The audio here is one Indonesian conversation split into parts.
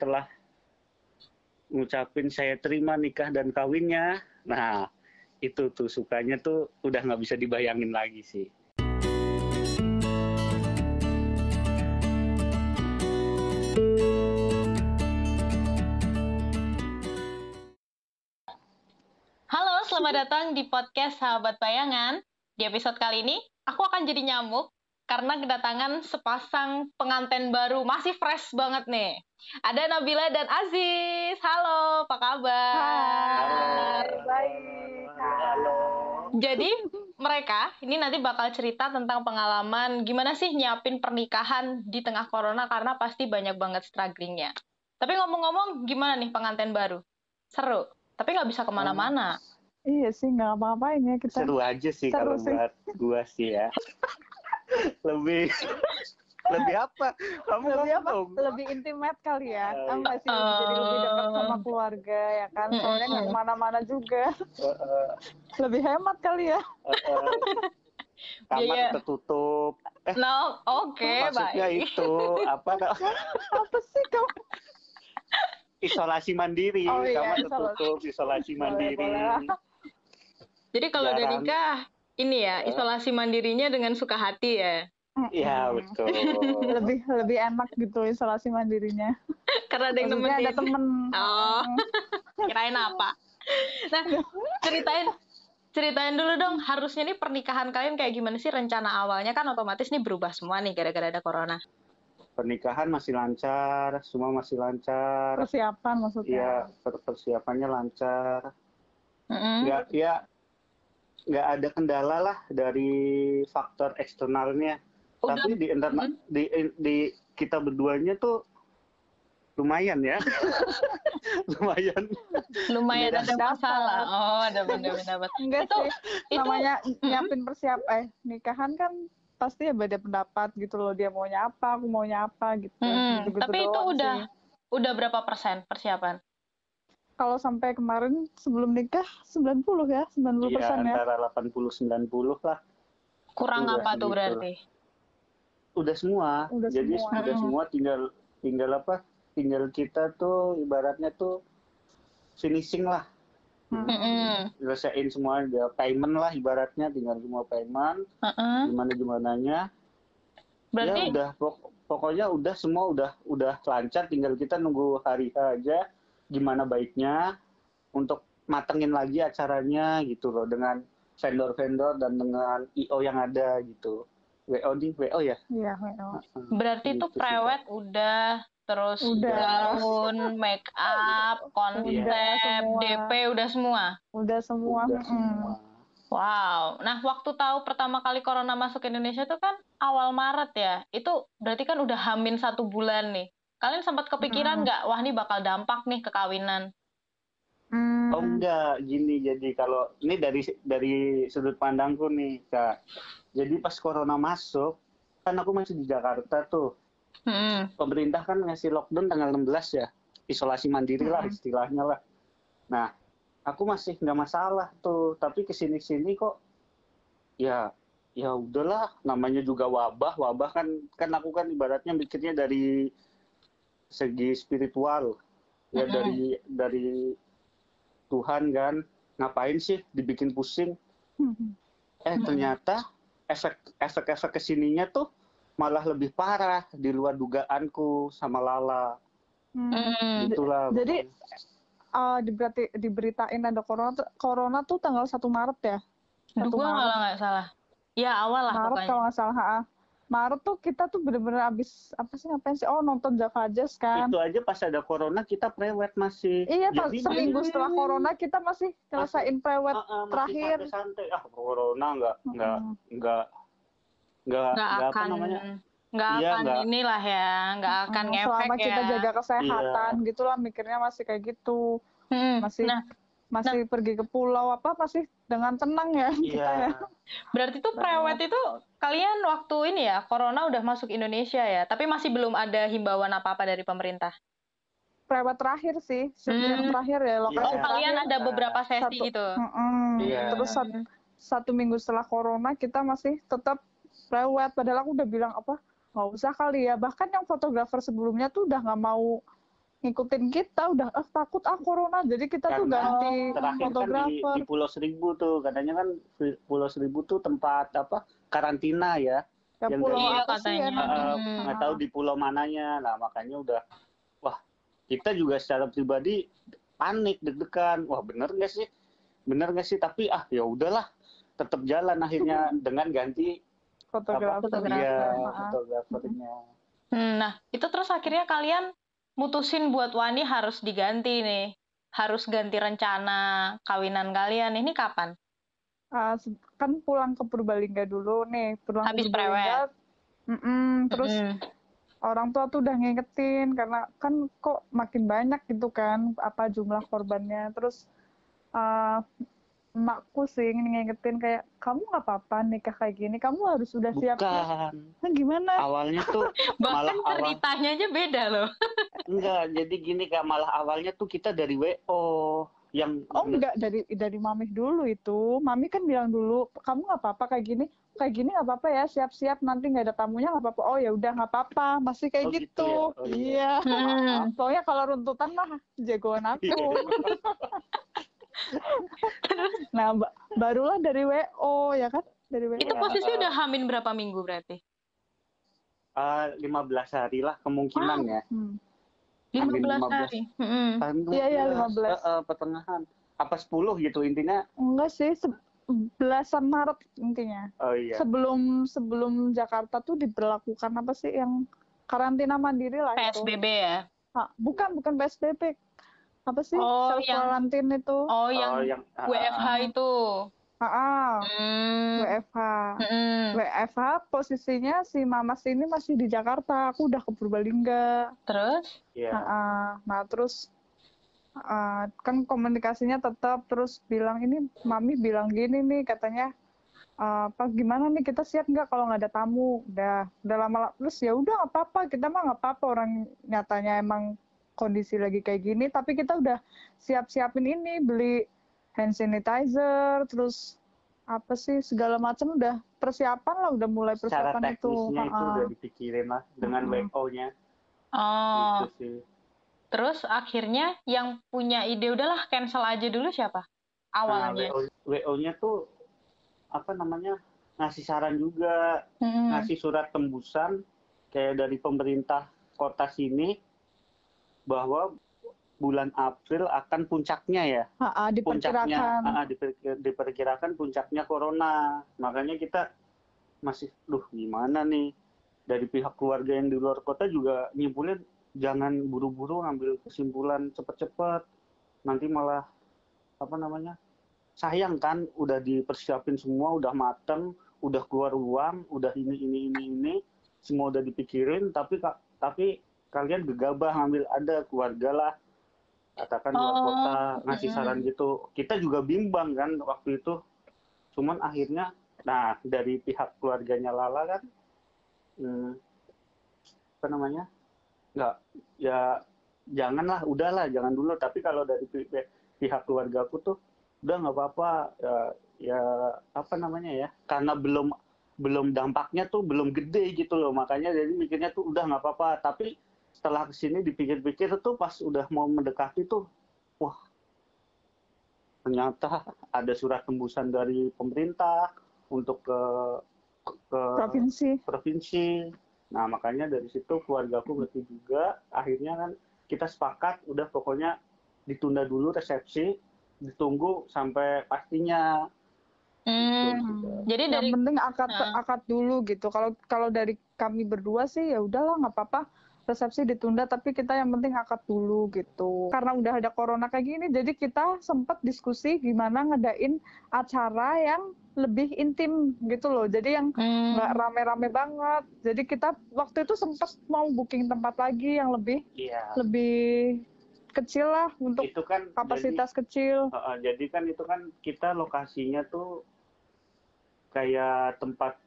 setelah ngucapin saya terima nikah dan kawinnya nah itu tuh sukanya tuh udah nggak bisa dibayangin lagi sih Halo, selamat datang di podcast Sahabat Bayangan. Di episode kali ini, aku akan jadi nyamuk karena kedatangan sepasang pengantin baru. Masih fresh banget nih. Ada Nabila dan Aziz. Halo, apa kabar? Hai, baik. halo Jadi, mereka ini nanti bakal cerita tentang pengalaman gimana sih nyiapin pernikahan di tengah corona karena pasti banyak banget strugglingnya. Tapi ngomong-ngomong, gimana nih pengantin baru? Seru, tapi nggak bisa ke mana-mana. Iya sih, nggak apa-apain ya kita. seru aja sih Seru kalau sih. buat gua sih ya lebih lebih apa kamu Lebih apa? ngomong. Lebih intimate kali ya. Oh, Kan nggak sih jadi lebih dekat sama Oh. keluarga ya kan. Soalnya nggak Mm-mm. ke mana-mana juga. Eh, eh, Lebih hemat kali ya. eh, eh. kamar Biaya. tertutup eh No, oke, maksudnya baik. itu apa Apa sih kamu? isolasi mandiri Oh iya, kamar isolasi. tertutup isolasi Boleh, mandiri boleh. Jadi kalau udah nikah, ini ya, Eh. isolasi mandirinya dengan suka hati ya. Iya betul Lebih lebih enak gitu isolasi mandirinya. Karena ada yang Maksudnya ada temen. Oh. Kirain apa? Nah, ceritain ceritain dulu dong, harusnya nih pernikahan kalian kayak gimana sih rencana awalnya kan otomatis nih berubah semua nih gara-gara ada corona. pernikahan masih lancar semua masih lancar Persiapan maksudnya. Iya per- persiapannya lancar Mm-mm. nggak ya nggak ada kendala lah dari faktor eksternalnya Udah, tapi di internal di, di kita berduanya tuh lumayan ya lumayan lumayan ada masalah. Oh, ada beda-beda. Enggak Itu- sih. Itu namanya nyiapin persiap eh nikahan kan pasti ya beda pendapat gitu loh dia maunya apa aku maunya apa gitu Mm-mm. Gitu-gitu Tapi itu udah sih. udah berapa persen persiapan? Kalau sampai kemarin sebelum nikah 90 ya 90 ya persen ya antara 80 90 lah Kurang Udah apa tuh segitu. berarti? udah semua Udah jadi semua. udah Mm-mm. semua tinggal tinggal apa tinggal kita tuh ibaratnya tuh finishing lah Hmm. Selesaiin semua dia payment lah ibaratnya tinggal semua payment Mm-mm. gimana gimananya Berarti ya udah pok- pokoknya udah semua udah udah lancar tinggal kita nunggu hari aja gimana baiknya untuk matengin lagi acaranya gitu loh dengan vendor-vendor dan dengan IO yang ada gitu WO di WO ya iya WO. Berarti Gitu tuh sih, prewed udah, terus Udah. gaun, make up, konsep, Udah semua. DP udah semua. udah semua udah semua Wow. Nah, waktu tahu pertama kali corona masuk ke Indonesia tuh kan awal Maret ya. Itu berarti kan udah hamin satu bulan nih. Kalian sempat kepikiran Hmm. nggak, wah ini bakal dampak nih ke kawinan? Hmm. Oh enggak, gini jadi kalau ini dari dari sudut pandangku nih kak. Jadi pas corona masuk, kan aku masih di Jakarta tuh. Hmm. Pemerintah kan ngasih lockdown tanggal 16 ya, isolasi mandiri lah Hmm. istilahnya lah. Nah, aku masih nggak masalah tuh, tapi ke sini sini kok, ya ya udahlah, namanya juga wabah, wabah kan kan aku kan ibaratnya mikirnya dari segi spiritual, ya Mm-mm. dari dari Tuhan kan ngapain sih dibikin pusing Hmm. eh ternyata efek efek efek ke sininya tuh malah lebih parah di luar dugaanku sama Lala Hmm. Hmm. itulah Jadi uh, diberati, diberitain ada corona tuh- corona tuh tanggal 1 Maret ya Satu Maret. malah nggak salah. Ya awal lah Maret pokoknya. kalau nggak salah ha. Maret tuh kita tuh bener-bener abis apa sih ngapain sih oh nonton Java Jazz kan itu aja pas ada corona kita prewed masih Iya, pas Jadi seminggu masih- setelah corona kita masih nyelesain prewed. Ah, masih terakhir. santai-santai. ah corona nggak nggak nggak nggak Nggak nggak apa akan, namanya nggak Iya, akan nggak. inilah ya, nggak akan Hmm, ngefek Selama ya. kita jaga kesehatan gitulah mikirnya masih kayak gitu. Hmm. Masih Nah, masih pergi ke pulau apa masih dengan tenang ya kita iya ya. berarti tuh prewed itu kalian waktu ini ya, corona udah masuk Indonesia ya, tapi masih belum ada himbauan apa-apa dari pemerintah. Prewed terakhir sih, yang Hmm. terakhir ya lokasi Oh, Iya. kalian terakhir. ada beberapa sesi Satu. gitu. Iya. Terus sat- satu minggu setelah corona kita masih tetap prewed. Padahal aku udah bilang apa nggak usah kali ya. Bahkan yang fotografer sebelumnya tuh udah nggak mau ngikutin kita udah ah, takut ah corona. Jadi kita tuh Karena ganti terakhir kan di, fotografer. di Pulau Seribu tuh katanya kan Pulau Seribu tuh tempat apa karantina ya ya yang pulau dari- apa sih Iya, Eh, Hmm. nggak tahu di pulau mananya. Nah makanya udah wah kita juga secara pribadi panik deg-degan. Wah bener nggak sih? Bener nggak sih? Tapi ah ya udahlah tetap jalan akhirnya dengan ganti fotografer Fotografer. iya Maaf. fotografernya. Hmm, Nah, itu terus akhirnya kalian mutusin buat Wani harus diganti nih. Harus ganti rencana kawinan kalian. Ini kapan? Se- kan pulang ke Purbalingga dulu nih pulang Habis ke Purbalingga terus Mm-mm. orang tua tuh udah ngingetin karena kan kok makin banyak gitu kan apa jumlah korbannya terus uh, emakku sih ngingetin kayak kamu nggak apa-apa nikah kayak gini kamu harus sudah siap bukan. Nah, gimana? Awalnya tuh Bahkan malah awal ceritanya aja beda loh. enggak jadi gini kak malah awalnya tuh kita dari wo yang oh enggak dari dari mami dulu itu. Mami kan bilang dulu kamu nggak apa-apa kayak gini kayak gini nggak apa-apa ya siap-siap nanti nggak ada tamunya nggak apa-apa. Oh ya udah nggak apa-apa masih kayak Oh, gitu gitu, ya? Oh, iya. iya. Hmm. pokoknya kalau runtutan mah jagoan aku nah ba- barulah dari wo ya kan dari wo Itu posisi udah hamin berapa minggu berarti? Ah, 15 hari lah kemungkinan ya Hmm. 15 15. hari. Mm-mm. Iya, iya, 15. Eh, eh, pertengahan apa 10 gitu intinya enggak sih belasan Maret intinya oh iya sebelum sebelum Jakarta tuh diberlakukan apa sih yang karantina mandiri lah itu PSBB ya? Ah, bukan bukan PSBB apa sih? Oh, self yang- quarantine itu? Oh, Oh, yang yang ah, WFH itu. ah, ah, Hmm. WFH Mm-mm. WFH posisinya si Mamas ini masih di Jakarta. Aku udah ke Purbalingga. Terus? iya. Ah, ah. nah terus ah, kan komunikasinya tetap. Terus bilang ini mami bilang gini nih katanya. Ah, apa gimana nih? Kita siap nggak kalau nggak ada tamu? Udah udah lama terus ya udah nggak apa-apa. Kita mah nggak apa-apa. Orang nyatanya emang kondisi lagi kayak gini tapi kita udah siap-siapin ini beli hand sanitizer terus apa sih segala macam udah persiapan lah udah mulai secara persiapan itu teknisnya itu Ah, udah dipikirin lah dengan Mm-mm. WO-nya Oh, gitu sih terus akhirnya yang punya ide udahlah cancel aja dulu siapa? nah, Awalnya. WO, WO-nya tuh apa namanya ngasih saran juga Mm-mm. ngasih surat tembusan kayak dari pemerintah kota sini bahwa bulan April akan puncaknya ya. Ah, puncaknya diperkirakan ah, diper- diperkirakan puncaknya corona. Makanya kita masih duh gimana nih? Dari pihak keluarga yang di luar kota juga nyimpulin jangan buru-buru ngambil kesimpulan cepet-cepet nanti malah apa namanya sayang kan udah dipersiapin semua udah mateng udah keluar uang udah ini ini ini ini. Semua udah dipikirin tapi tapi kalian gegabah ngambil ada keluarga lah katakan luar Oh, kota ngasih saran gitu. Kita juga bimbang kan waktu itu. Cuman akhirnya nah dari pihak keluarganya Lala kan hmm, apa namanya? Nggak ya janganlah udahlah jangan dulu. Tapi kalau dari pi- pi- pihak keluarga aku tuh udah nggak apa-apa. Ya, ya apa namanya ya karena belum belum dampaknya tuh belum gede gitu loh. Makanya jadi mikirnya tuh udah nggak apa-apa. Tapi setelah ke sini dipikir-pikir tuh pas udah mau mendekati tuh wah ternyata ada surat tembusan dari pemerintah untuk ke ke provinsi provinsi. Nah, makanya dari situ keluargaku ngerti juga. Akhirnya kan kita sepakat udah pokoknya ditunda dulu resepsi, ditunggu sampai pastinya. Hmm. Gitu. Jadi yang dari penting akad Nah. akad dulu gitu kalau kalau dari kami berdua sih ya udahlah nggak apa-apa resepsi ditunda tapi kita yang penting akad dulu gitu karena udah ada corona kayak gini jadi kita sempat diskusi gimana ngedain acara yang lebih intim gitu loh jadi yang Hmm. nggak rame-rame banget jadi kita waktu itu sempat mau booking tempat lagi yang lebih Iya. lebih kecil lah untuk Itu kan kapasitas kecil Jadi, uh, uh, jadi kan itu kan kita lokasinya tuh kayak tempat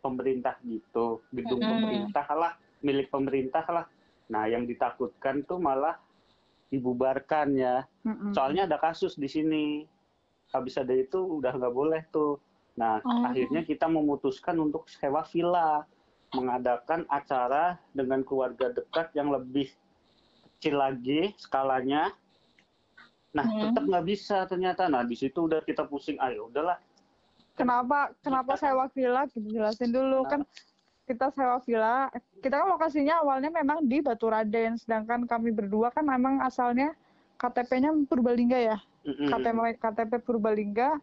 pemerintah gitu, gedung Mm-mm. pemerintah lah, milik pemerintah lah. Nah, yang ditakutkan tuh malah dibubarkan ya. Mm-mm. Soalnya ada kasus di sini. Habis ada itu udah nggak boleh tuh. Nah, Oh. akhirnya kita memutuskan untuk sewa villa, mengadakan acara dengan keluarga dekat yang lebih kecil lagi skalanya. Nah, Hmm. tetap nggak bisa ternyata. Nah, di situ udah kita pusing. Ayo, udahlah. kenapa kenapa sewa villa jelasin dulu kan kita sewa villa kita kan lokasinya awalnya memang di Baturaden sedangkan kami berdua kan memang asalnya KTP-nya Purbalingga ya Mm-mm. KTP KTP Purbalingga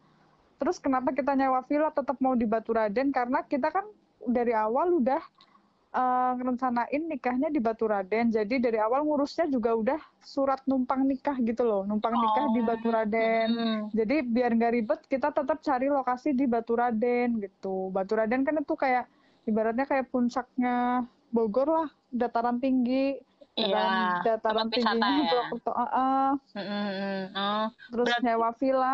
terus kenapa kita nyewa villa tetap mau di Baturaden karena kita kan dari awal udah eh, ngerencanain nikahnya di Baturaden jadi dari awal ngurusnya juga udah surat numpang nikah gitu loh numpang nikah di Oh. Baturaden Hmm. jadi biar nggak ribet kita tetap cari lokasi di Baturaden gitu. Baturaden kan itu kayak ibaratnya kayak puncaknya Bogor lah, dataran tinggi. Iya. dataran, dataran tempat wisata tingginya ya. Purwokerto. ah, ah. Mm, mm, mm. Oh, terus Berarti- nyewa villa,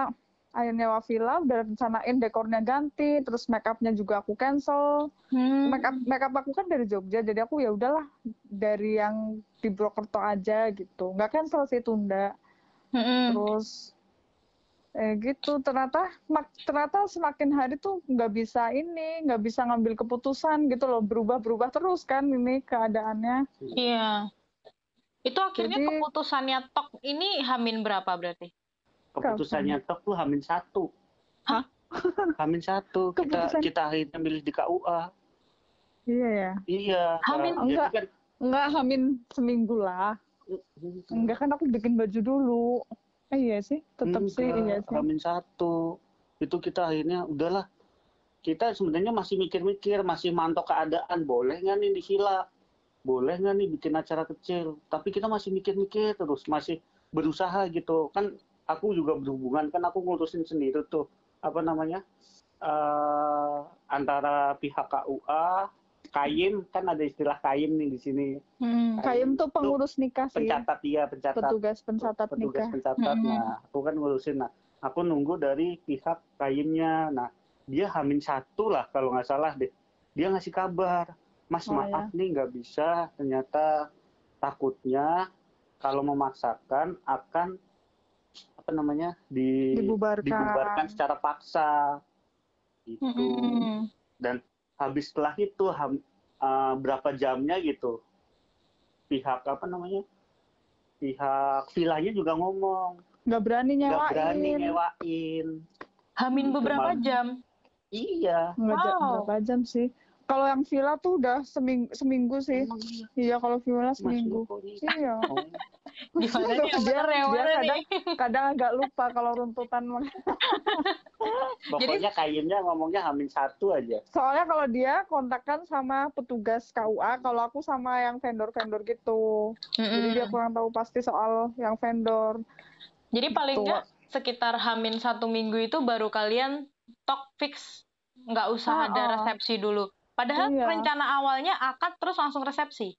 ayo nyewa villa udah rencanain dekornya ganti, terus make upnya juga aku cancel. hmm. Make up make up aku kan dari Jogja, jadi aku ya udahlah dari yang di Purwokerto aja gitu. Nggak cancel sih tunda. Mm, mm. terus eh gitu ternyata mak- ternyata semakin hari tuh nggak bisa ini nggak bisa ngambil keputusan gitu loh berubah-berubah terus kan ini keadaannya Iya. Itu akhirnya Jadi- keputusannya Tok ini Hamin berapa berarti? Keputusannya tok tuh Hamin satu. Hah? Hamin satu. Kita Keputusan- kita akhirnya milih di KUA. iya ya Iya. Hamin- Nah, Enggak. kan nggak hamin seminggu lah enggak kan aku bikin baju dulu Eh, iya sih tetap sih Enggak, iya sih Hamin satu. Itu kita akhirnya udahlah. Kita sebenarnya masih mikir-mikir, masih mantau keadaan. Boleh nggak nih di villa? Boleh nggak nih bikin acara kecil? Tapi kita masih mikir-mikir terus, masih berusaha gitu. Kan aku juga berhubungan, kan aku ngurusin sendiri tuh. Apa namanya? eh antara pihak KUA, Kayim, kan ada istilah Kayim nih di sini. Hmm. Kayem tuh pengurus nikah sih Pencatat dia, pencatat petugas pencatat petugas nikah pencatat. Mm-mm. Nah, aku kan ngurusin. Nah, aku nunggu dari pihak kayinnya. Nah, dia hamin satu lah kalau nggak salah deh. Dia ngasih kabar, Mas Oh, maaf nih nggak bisa. Ternyata takutnya kalau memaksakan akan apa namanya di dibubarkan dibubarkan secara paksa. Gitu. Mm-mm. Dan habis setelah itu ham- eh, berapa jamnya gitu. Pihak apa namanya pihak villanya juga ngomong. Nggak berani nggak nyewain. berani nyewain. Hamin beberapa Cuman- jam. iya. Nggak Wow. berapa jam sih kalau yang villa tuh udah seminggu seminggu sih. Emang iya, iya kalau villa seminggu. iya. Oh, Di mana nih Dia- dia kadang- kadang agak lupa kalau runtutan. Pokoknya kayaknya ngomongnya hamin satu aja. Soalnya kalau dia kontakkan sama petugas KUA kalau aku sama yang vendor-vendor gitu. Jadi dia kurang tahu pasti soal yang vendor. Jadi paling Gitu. nggak sekitar Hamin satu minggu itu baru kalian talk fix. Nggak usah Ah, ada ah. resepsi dulu. Padahal Iya. rencana awalnya akad terus langsung resepsi.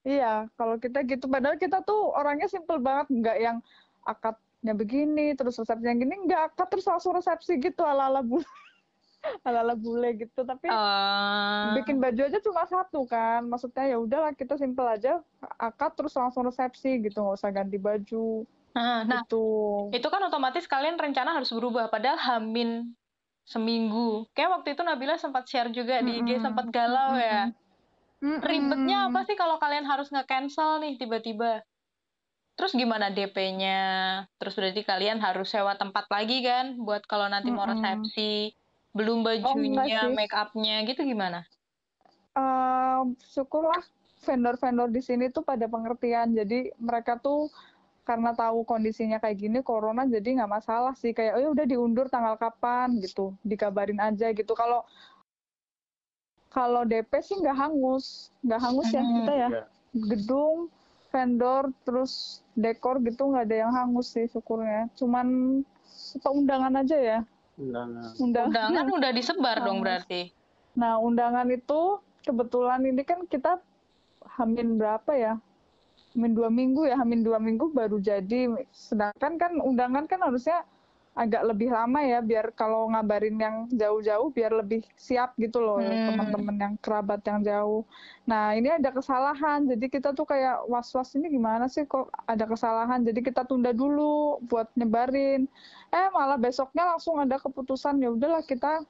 iya kalau kita gitu. Padahal kita tuh orangnya simple banget. Nggak yang akadnya begini terus resepsinya gini. Nggak akad terus langsung resepsi gitu. Ala ala bule. Ala ala bule gitu. Tapi Eh, bikin baju aja cuma satu kan. Maksudnya ya udahlah kita simple aja. Akad terus langsung resepsi gitu. Nggak usah ganti baju. Nah, nah, gitu. itu kan otomatis kalian rencana harus berubah. Padahal Hamin seminggu. Kayak waktu itu Nabila sempat share juga di IG sempat galau ya. Mm-mm. Ribetnya apa sih kalau kalian harus nge-cancel nih tiba-tiba? Terus gimana DP-nya? Terus berarti kalian harus sewa tempat lagi kan buat kalau nanti mau resepsi. Belum enggak bajunya, sih. make up-nya gitu gimana? Eh, syukurlah vendor-vendor di sini tuh pada pengertian. Jadi mereka tuh karena tahu kondisinya kayak gini corona jadi nggak masalah sih. Kayak oh ya udah diundur tanggal kapan gitu. Dikabarin aja gitu. Kalau kalau DP sih nggak hangus. Nggak hangus ya Hmm. kita ya. Nggak. gedung vendor terus dekor gitu nggak ada yang hangus sih syukurnya. Cuman apa undangan aja ya. Undangan. Undangan. Undangan udah disebar dong berarti. Nah, undangan itu kebetulan ini kan kita hamin berapa ya? Hamin dua minggu ya, hamin dua minggu baru jadi. Sedangkan kan undangan kan harusnya agak lebih lama ya, biar kalau ngabarin yang jauh-jauh biar lebih siap gitu loh Hmm. teman-teman yang kerabat yang jauh. Nah, ini ada kesalahan, jadi kita tuh kayak was-was ini gimana sih kok ada kesalahan, jadi kita tunda dulu buat nyebarin. Eh malah besoknya langsung ada keputusan ya udahlah kita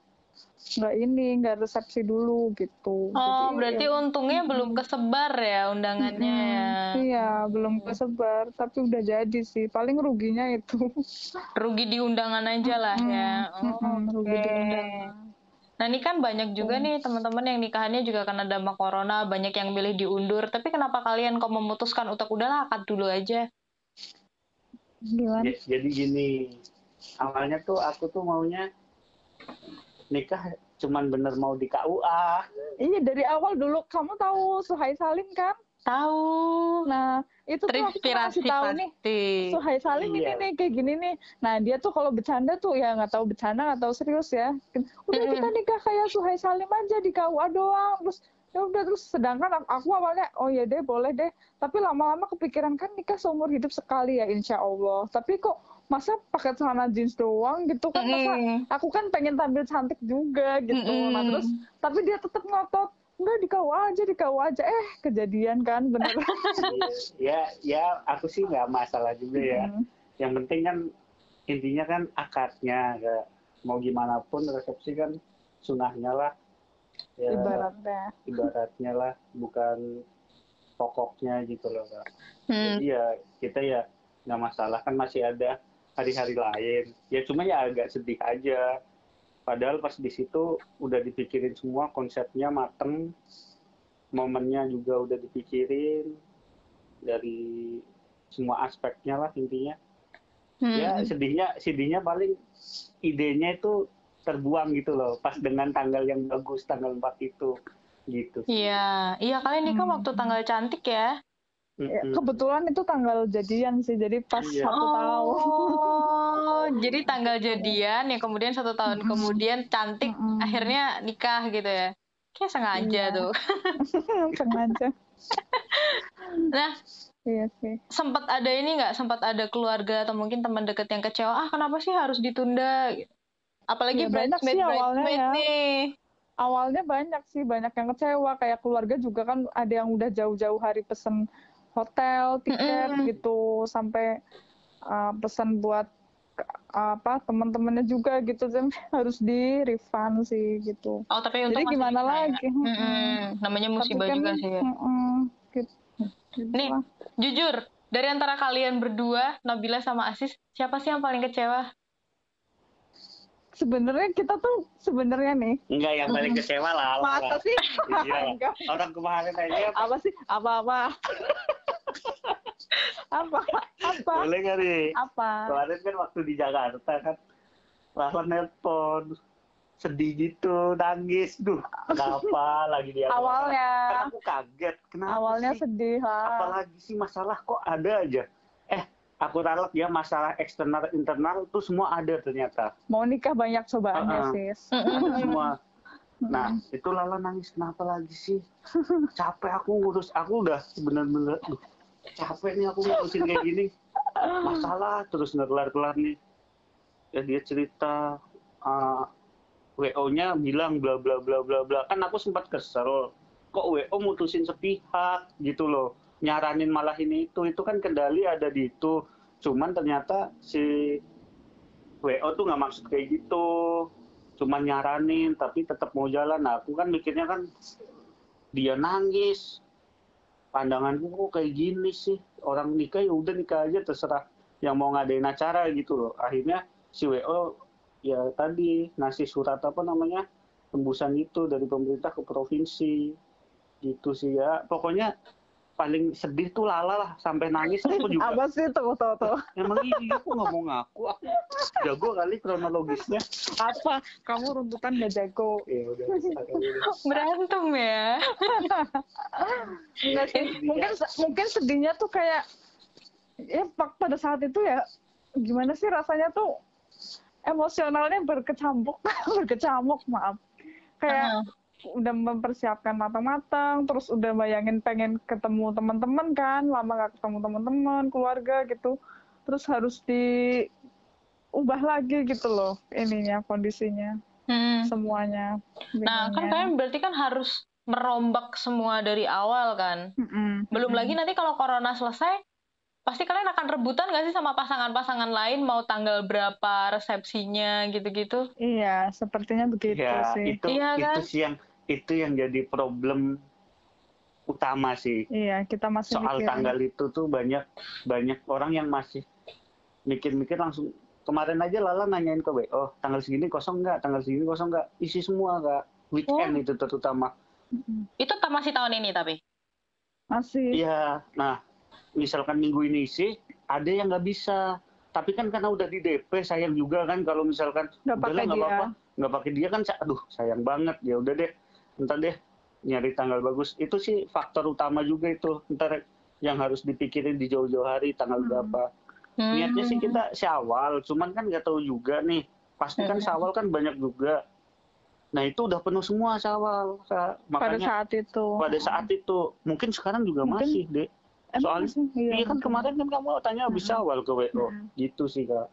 nggak ini nggak resepsi dulu gitu. Oh, Jadi, berarti ya, untungnya belum kesebar ya undangannya ya. mm, iya belum kesebar tapi udah jadi sih. Paling ruginya itu. Rugi di undangan aja lah ya. Oh, Mm-mm, rugi di undangan. Nah, ini kan banyak juga nih teman-teman yang nikahannya juga karena dampak corona, banyak yang milih diundur. Tapi kenapa kalian kok memutuskan untuk udahlah akad dulu aja? gimana Ya, jadi gini, awalnya tuh aku tuh maunya nikah cuman bener mau di KUA. iya dari awal dulu kamu tahu Suhai Salim kan Tahu. nah itu tuh aku kasih tahu nih. Suhai Salim Iya. ini nih kayak gini nih. Nah dia tuh kalau bercanda tuh ya nggak tahu bercanda nggak tahu serius ya. Udah kita nikah kayak Suhai Salim aja di KUA doang. Terus ya udah terus sedangkan aku, aku awalnya oh ya deh boleh deh. Tapi lama-lama kepikiran kan nikah seumur hidup sekali ya insya Allah. Tapi kok masa pakai celana jeans doang gitu kan masa aku kan pengen tampil cantik juga gitu. Nah terus tapi dia tetap ngotot enggak di KUA aja di KUA aja eh kejadian kan bener. ya, ya aku sih nggak masalah juga ya. Mm. Yang penting kan intinya kan akadnya, ya. mau gimana pun resepsi kan sunahnya lah. Ya, Ibaratnya. ibaratnya lah, bukan pokoknya gitu loh. Kak. Hmm. Jadi ya kita ya nggak masalah kan masih ada hari-hari lain. Ya cuma ya agak sedih aja. Padahal pas di situ udah dipikirin semua konsepnya mateng, momennya juga udah dipikirin dari semua aspeknya lah intinya. Hmm. Ya sedihnya sedihnya paling idenya itu terbuang gitu loh pas dengan tanggal yang bagus tanggal 4 itu gitu. Iya, iya kalian nikah Hmm. waktu tanggal cantik ya. Ya, kebetulan itu tanggal jadian sih, jadi pas Iya. satu tahun. Oh, jadi tanggal jadian ya kemudian satu tahun kemudian cantik akhirnya nikah gitu ya. Kayak sengaja Iya. tuh. Sengaja. Nah, Iya sih. sempat ada ini nggak? Sempat ada keluarga atau mungkin teman dekat yang kecewa. Ah, kenapa sih harus ditunda? Apalagi Ya, banyak bridesmaid sih awalnya bridesmaid ya. nih. Awalnya banyak sih, banyak yang kecewa. Kayak keluarga juga kan ada yang udah jauh-jauh hari pesen hotel, tiket Mm-mm. gitu, sampai uh, pesan buat apa teman-temannya juga gitu, harus di refund sih gitu. Oh, tapi untuk Jadi gimana ya. lagi? Mm-mm. Namanya Tapi musibah kan, juga sih ya. mm-mm, gitu. Gitu Nih. lah. Jujur, dari antara kalian berdua, Nabila sama Asis, siapa sih yang paling kecewa? Sebenarnya kita tuh sebenarnya nih Enggak yang paling kecewa lah. masa sih Iya. Enggak. Orang kemarin aja apa sih apa apa apa boleh nggak nih? apa Kemarin kan waktu di Jakarta kan, Lala nelpon sedih gitu, nangis, duh, kenapa lagi dia? awalnya Kan aku kaget, kenapa awalnya sih? sedih lah Apalagi sih masalah kok ada aja. Eh, aku ralat ya masalah eksternal internal tuh semua ada ternyata. mau nikah banyak cobaannya sis Ada semua. Nah, itu Lala nangis kenapa lagi sih? Capek aku ngurus, aku udah bener-bener, capek nih aku ngurusin kayak gini. Masalah terus nggak kelar-kelar nih. Ya dia cerita, uh, WO-nya bilang bla bla bla bla bla. Kan aku sempat kesel. Kok WO mutusin sepihak gitu loh. Nyaranin malah ini itu. Itu kan kendali ada di itu. Cuman ternyata si WO tuh nggak maksud kayak gitu cuma nyaranin tapi tetap mau jalan nah aku kan mikirnya kan dia nangis pandanganku kok kayak gini sih. Orang nikah ya udah nikah aja terserah yang mau ngadain acara gitu loh. Akhirnya si WO ya tadi ngasih surat apa namanya tembusan itu dari pemerintah ke provinsi. Gitu sih ya. Pokoknya paling sedih tuh Lala lah sampai nangis aku juga. Apa sih tuh tuh tuh emang iya aku nggak mau ngaku aku jago kali kronologisnya. Apa? Kamu runtutan gak jago. Ya udah Berantem ya. Enggak sih mungkin mungkin sedihnya tuh kayak ya pak- pada saat itu ya gimana sih rasanya tuh emosionalnya berkecamuk berkecamuk maaf. Kayak udah mempersiapkan matang-matang terus udah bayangin pengen ketemu teman-teman kan lama gak ketemu teman-teman keluarga gitu terus harus diubah lagi gitu loh ininya kondisinya Hmm. semuanya Nah, kan kalian berarti kan harus merombak semua dari awal kan. Mm-mm. Belum Mm-mm. lagi nanti kalau corona selesai, pasti kalian akan rebutan nggak sih sama pasangan-pasangan lain mau tanggal berapa resepsinya gitu-gitu? Iya, sepertinya begitu ya sih. itu Iya, kan? itu sih yang itu yang jadi problem utama sih Iya, kita masih soal mikirin. tanggal itu tuh banyak banyak orang yang masih mikir-mikir langsung kemarin aja Lala nanyain ke WO tanggal segini kosong nggak tanggal segini kosong nggak isi semua kak weekend Oh. itu terutama. Itu ta- masih tahun ini tapi. Masih. iya nah misalkan minggu ini sih ada yang nggak bisa. Tapi kan karena udah di DP sayang juga kan kalau misalkan Nggak pakai nggak dia. apa-apa. Nggak pakai dia kan aduh sayang banget. Ya udah deh ntar deh nyari tanggal bagus. Itu sih faktor utama juga itu ntar yang harus dipikirin di jauh-jauh hari tanggal Hmm. berapa. Hmm. niatnya sih kita syawal cuman kan nggak tahu juga nih. Pasti kan Hmm. syawal kan banyak juga. Nah itu udah penuh semua syawal Sa- pada makanya saat itu. pada saat itu. Mungkin sekarang juga Mungkin- masih deh soalnya-? Iya, iya kan kemarin kan kamu tanya habis Hmm. syawal ke WO Hmm. gitu sih kak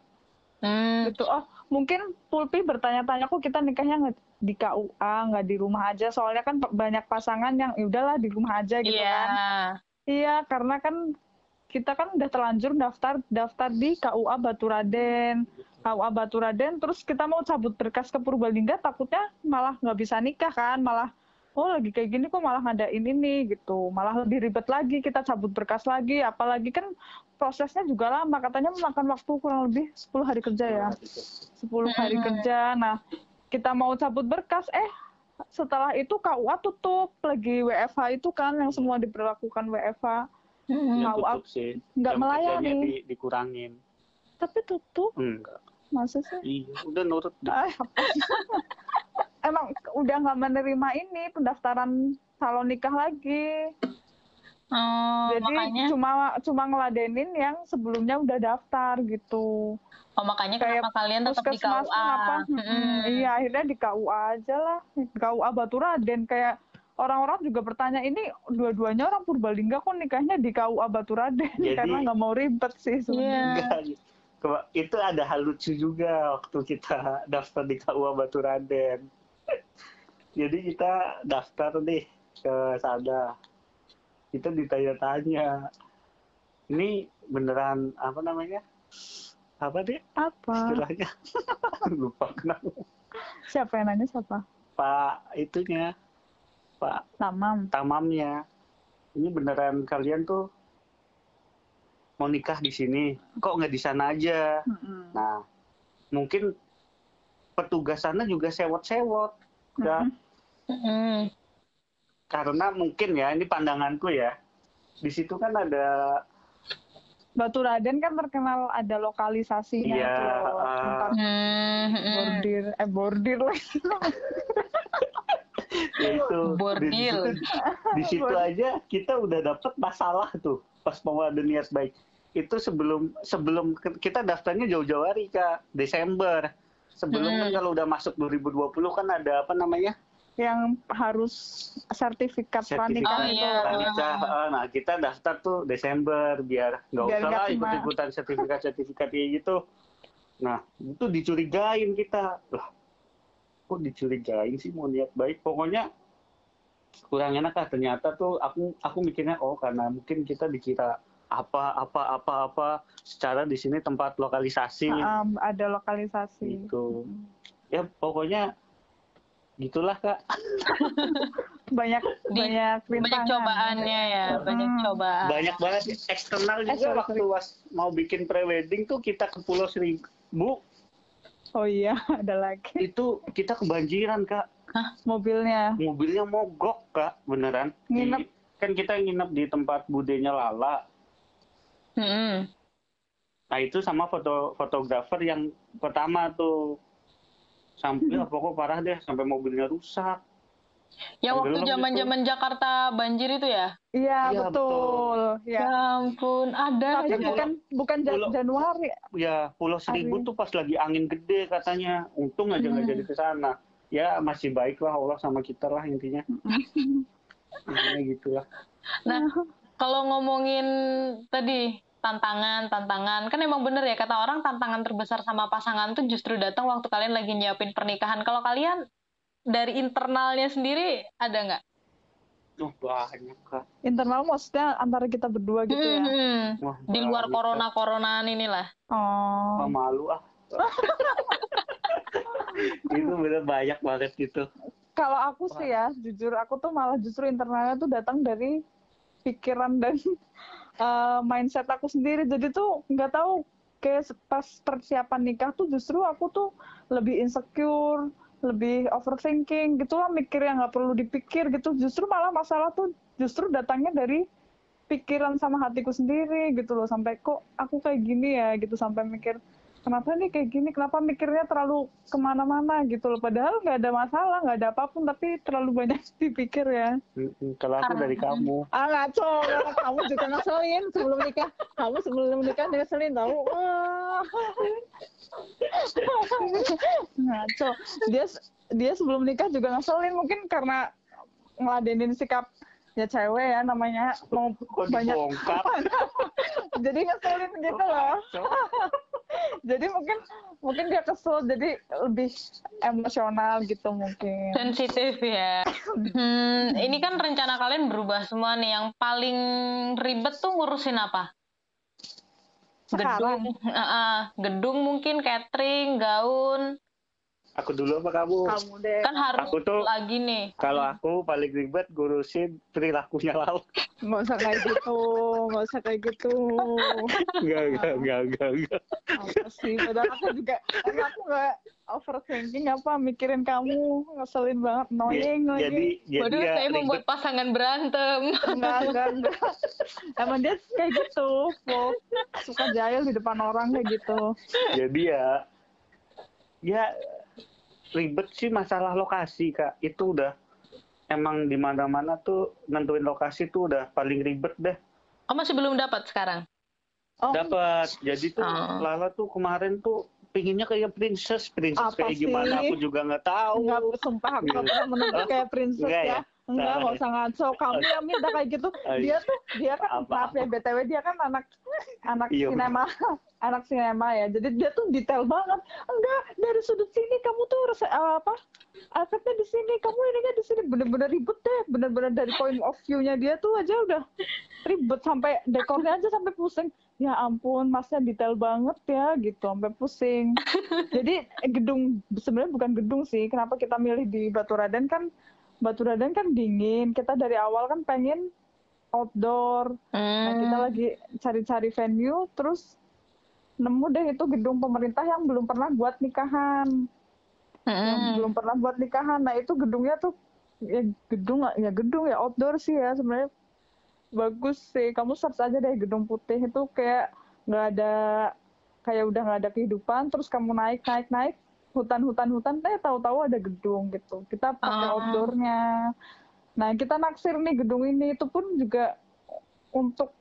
Hmm. Gitu. Oh, mungkin Pulpi bertanya-tanya kok kita nikahnya nggak di KUA, nggak di rumah aja. Soalnya kan banyak pasangan yang ya udahlah di rumah aja gitu Iya. kan. Iya, karena kan kita kan udah terlanjur daftar daftar di KUA Baturaden. KUA Baturaden terus kita mau cabut berkas ke Purbalingga takutnya malah nggak bisa nikah kan, malah oh lagi kayak gini kok malah ngadain ini gitu. Malah lebih ribet lagi kita cabut berkas lagi, apalagi kan prosesnya juga lama katanya memakan waktu kurang lebih 10 hari kerja ya. 10 hari kerja. Nah, kita mau cabut berkas, eh setelah itu KUA tutup lagi WFH itu kan yang semua diberlakukan WFH. Sih nggak melayani. di- dikurangin Tapi tutup, enggak masa sih? iya udah nurut deh. Emang udah nggak menerima ini pendaftaran calon nikah lagi. Oh, Jadi makanya cuma cuma ngeladenin yang sebelumnya udah daftar gitu. oh makanya kayak kenapa kalian tetap di KUA? kenapa? Mm-mm. Mm-mm, Iya, akhirnya di KUA aja lah. KUA Baturaden kayak orang-orang juga bertanya ini dua-duanya orang Purbalingga kok nikahnya di KUA Baturaden Jadi- karena nggak mau ribet sih Iya. sebenarnya. Enggak. Ke- itu ada hal lucu juga waktu kita daftar di KUA Baturaden. Jadi kita daftar nih ke sana. Kita ditanya-tanya. Ini beneran apa namanya? Apa deh Apa? istilahnya? Lupa kenapa. Siapa yang nanya siapa? Pak itunya, Pak Tamam. tamamnya. Ini beneran kalian tuh mau nikah di sini? Kok nggak di sana aja? Mm-mm. Nah, mungkin petugas sana juga sewot-sewot. Ya, Mm-mm. Mm-mm. karena mungkin ya, ini pandanganku ya. Di situ kan ada Baturaden kan terkenal ada lokalisasinya Iya, ah. tempat Hmm, mm-mm. bordir eh bordir lagi. itu Bordil. Di, situ- di situ aja kita udah dapet masalah tuh pas mau ada niat baik. Itu sebelum sebelum kita daftarnya jauh-jauh hari kak Desember. Sebelum Hmm. kan kalau udah masuk 2020 kan ada apa namanya yang harus sertifikat sertifikat pernikahan Oh, itu. iya. pranikah. Nah kita daftar tuh Desember biar nggak usah lah ikut-ikutan sertifikat-sertifikat kayak gitu. Nah itu dicurigain kita. Lah kok dicurigain sih mau niat baik? Pokoknya kurang enak lah ternyata tuh aku aku mikirnya oh karena mungkin kita dikira apa apa apa apa secara di sini tempat lokalisasi. Um, ada lokalisasi. gitu. Ya pokoknya gitulah kak. Banyak Di- banyak Banyak cobaannya ya, banyak Hmm. cobaan. banyak banget eksternal Eh, juga sorry, waktu was mau bikin prewedding tuh kita ke Pulau Seribu. Oh iya, ada lagi. Itu kita kebanjiran kak. Mobilnya. mobilnya mogok kak beneran. Di- Nginep. kan kita nginep di tempat budenya Lala Mm-mm. nah itu sama foto fotografer yang pertama tuh sampai ya, pokok parah deh sampai mobilnya rusak Yang waktu zaman-zaman Jakarta banjir itu ya? Iya, Iya, betul. Ya Ya. ampun, ada Tapi aja. Pulau- bukan bukan Pulau- Januari. ya Pulau Seribu Amin. tuh pas lagi angin gede katanya untung aja nggak Hmm. jadi ke sana ya masih baik lah Allah sama kita lah intinya intinya gitulah Nah, kalau ngomongin tadi tantangan, tantangan, kan emang bener ya kata orang tantangan terbesar sama pasangan tuh justru datang waktu kalian lagi nyiapin pernikahan. Kalau kalian dari internalnya sendiri ada nggak? Oh, banyak kak. Internal maksudnya antara kita berdua gitu ya. Hmm, Wah, Di luar corona-coronaan inilah. Oh. Ah, malu ah. itu bener banyak banget gitu. Kalau aku sih ya, jujur aku tuh malah justru internalnya tuh datang dari pikiran dan eh, mindset aku sendiri. Jadi tuh nggak tahu kayak pas persiapan nikah tuh justru aku tuh lebih insecure, lebih overthinking gitulah mikir yang nggak perlu dipikir gitu. Justru malah masalah tuh justru datangnya dari pikiran sama hatiku sendiri gitu loh. Sampai kok aku kayak gini ya gitu sampai mikir kenapa nih kayak gini? Kenapa mikirnya terlalu ke mana-mana gitu loh? Padahal nggak ada masalah nggak ada apa pun tapi terlalu banyak dipikir ya. Kalau aku dari kamu. ah ngaco kamu juga ngeselin sebelum nikah. Kamu sebelum nikah ngeselin tau. Ah. ngaco dia dia sebelum nikah juga ngeselin mungkin karena ngeladenin sikap ya cewek ya namanya mau Kok banyak jadi ngeselin gitu loh. jadi mungkin mungkin dia kesel jadi lebih emosional gitu mungkin Sensitif ya. Hmm, ini kan rencana kalian berubah semua nih. Yang paling ribet tuh ngurusin apa? sekarang Gedung, ah. gedung mungkin, catering, gaun. Aku dulu apa kamu? kamu deh Kan harus Aku tuh- lagi nih. Kalau aku paling ribet ngurusin perilakunya lalu. nggak usah kayak gitu nggak usah kayak gitu Enggak, enggak, enggak, enggak, enggak. apa sih padahal aku juga aku nggak overthinking apa mikirin kamu ngeselin banget annoying lagi Jadi, jadi Waduh, ya saya ribet. membuat pasangan berantem. enggak enggak enggak emang dia kayak gitu Fo. suka jahil di depan orang kayak gitu Jadi ya, ya ribet sih masalah lokasi kak. Itu udah emang di mana-mana tuh nentuin lokasi tuh udah paling ribet deh. Oh, masih belum dapat sekarang? oh Dapat. Jadi tuh Oh. Lala tuh kemarin tuh pinginnya kayak princess, princess Apa kayak gimana sih? aku juga nggak tahu. enggak sumpah aku nggak pernah kayak princess Enggak ya? ya? enggak nggak usah ngaco kamu yang minta kayak gitu dia tuh dia kan Apa? maaf ya btw dia kan anak anak Iya, sinema anak sinema ya. Jadi dia tuh detail banget. Enggak dari sudut sini kamu tuh rese, eh, apa efeknya di sini kamu ininya di sini. Bener-bener ribet deh. Bener-bener dari point of view-nya dia tuh aja udah ribet. Sampai dekornya aja sampai pusing ya ampun masnya detail banget ya gitu. Sampai pusing. Jadi eh, gedung sebenarnya bukan gedung sih. Kenapa kita milih di Batu Raden? Kan Batu Raden kan dingin. Kita dari awal kan pengen outdoor. Nah kita Hmm. lagi cari-cari venue terus nemu deh itu gedung pemerintah yang belum pernah buat nikahan. Yang Hmm. belum pernah buat nikahan. Nah itu gedungnya tuh ya gedung ya gedung ya outdoor sih ya sebenarnya bagus sih. Kamu search aja deh gedung putih. Itu kayak nggak ada kayak udah nggak ada kehidupan terus kamu naik naik naik hutan hutan hutan eh tahu-tahu ada gedung gitu. Kita pakai Oh. outdoornya. Nah kita naksir nih gedung ini. Itu pun juga untuk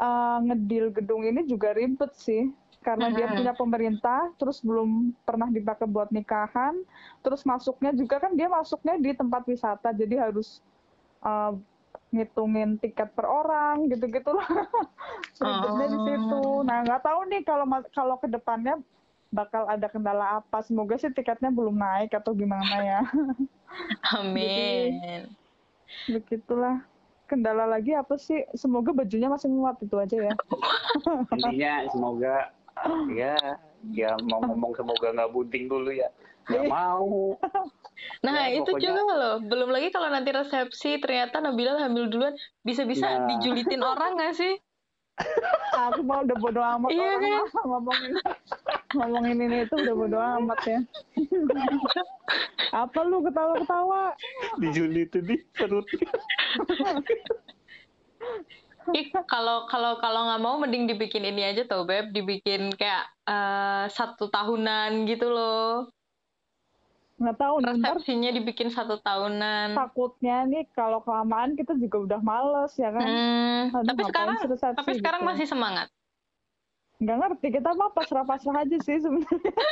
uh, ngedil gedung ini juga ribet sih. Karena dia punya pemerintah terus belum pernah dipakai buat nikahan. Terus masuknya juga kan dia masuknya di tempat wisata jadi harus uh, ngitungin tiket per orang gitu-gitu lah ribetnya di situ. Oh. nah nggak tahu nih kalau kalau ke depannya bakal ada kendala apa. Semoga sih tiketnya belum naik atau gimana ya. Amin. begitulah. Kendala lagi apa sih? Semoga bajunya masih muat itu aja ya. Intinya semoga. Ya ya mau ngomong semoga nggak bunting dulu ya. Nggak mau. Nah, Ya, itu pokoknya- juga loh. Belum lagi kalau nanti resepsi ternyata Nabila hamil duluan, bisa-bisa Nah. dijulitin orang nggak sih? aku mau udah bodo amat Iya orang kan? ngomongin ngomongin ini itu udah bodo amat ya apa lu ketawa-ketawa Di Juli itu di perutnya. Ih, kalau kalau kalau nggak mau mending dibikin ini aja tau beb, dibikin kayak eh, satu tahunan gitu loh. Nggak tahu nih, ntar Resepsinya dibikin satu tahunan. takutnya nih kalau kelamaan kita juga udah males ya kan Hmm, Aduh, tapi sekarang resepsi tapi sekarang gitu? masih semangat. nggak ngerti kita mah pasrah-pasrah aja sih sebenarnya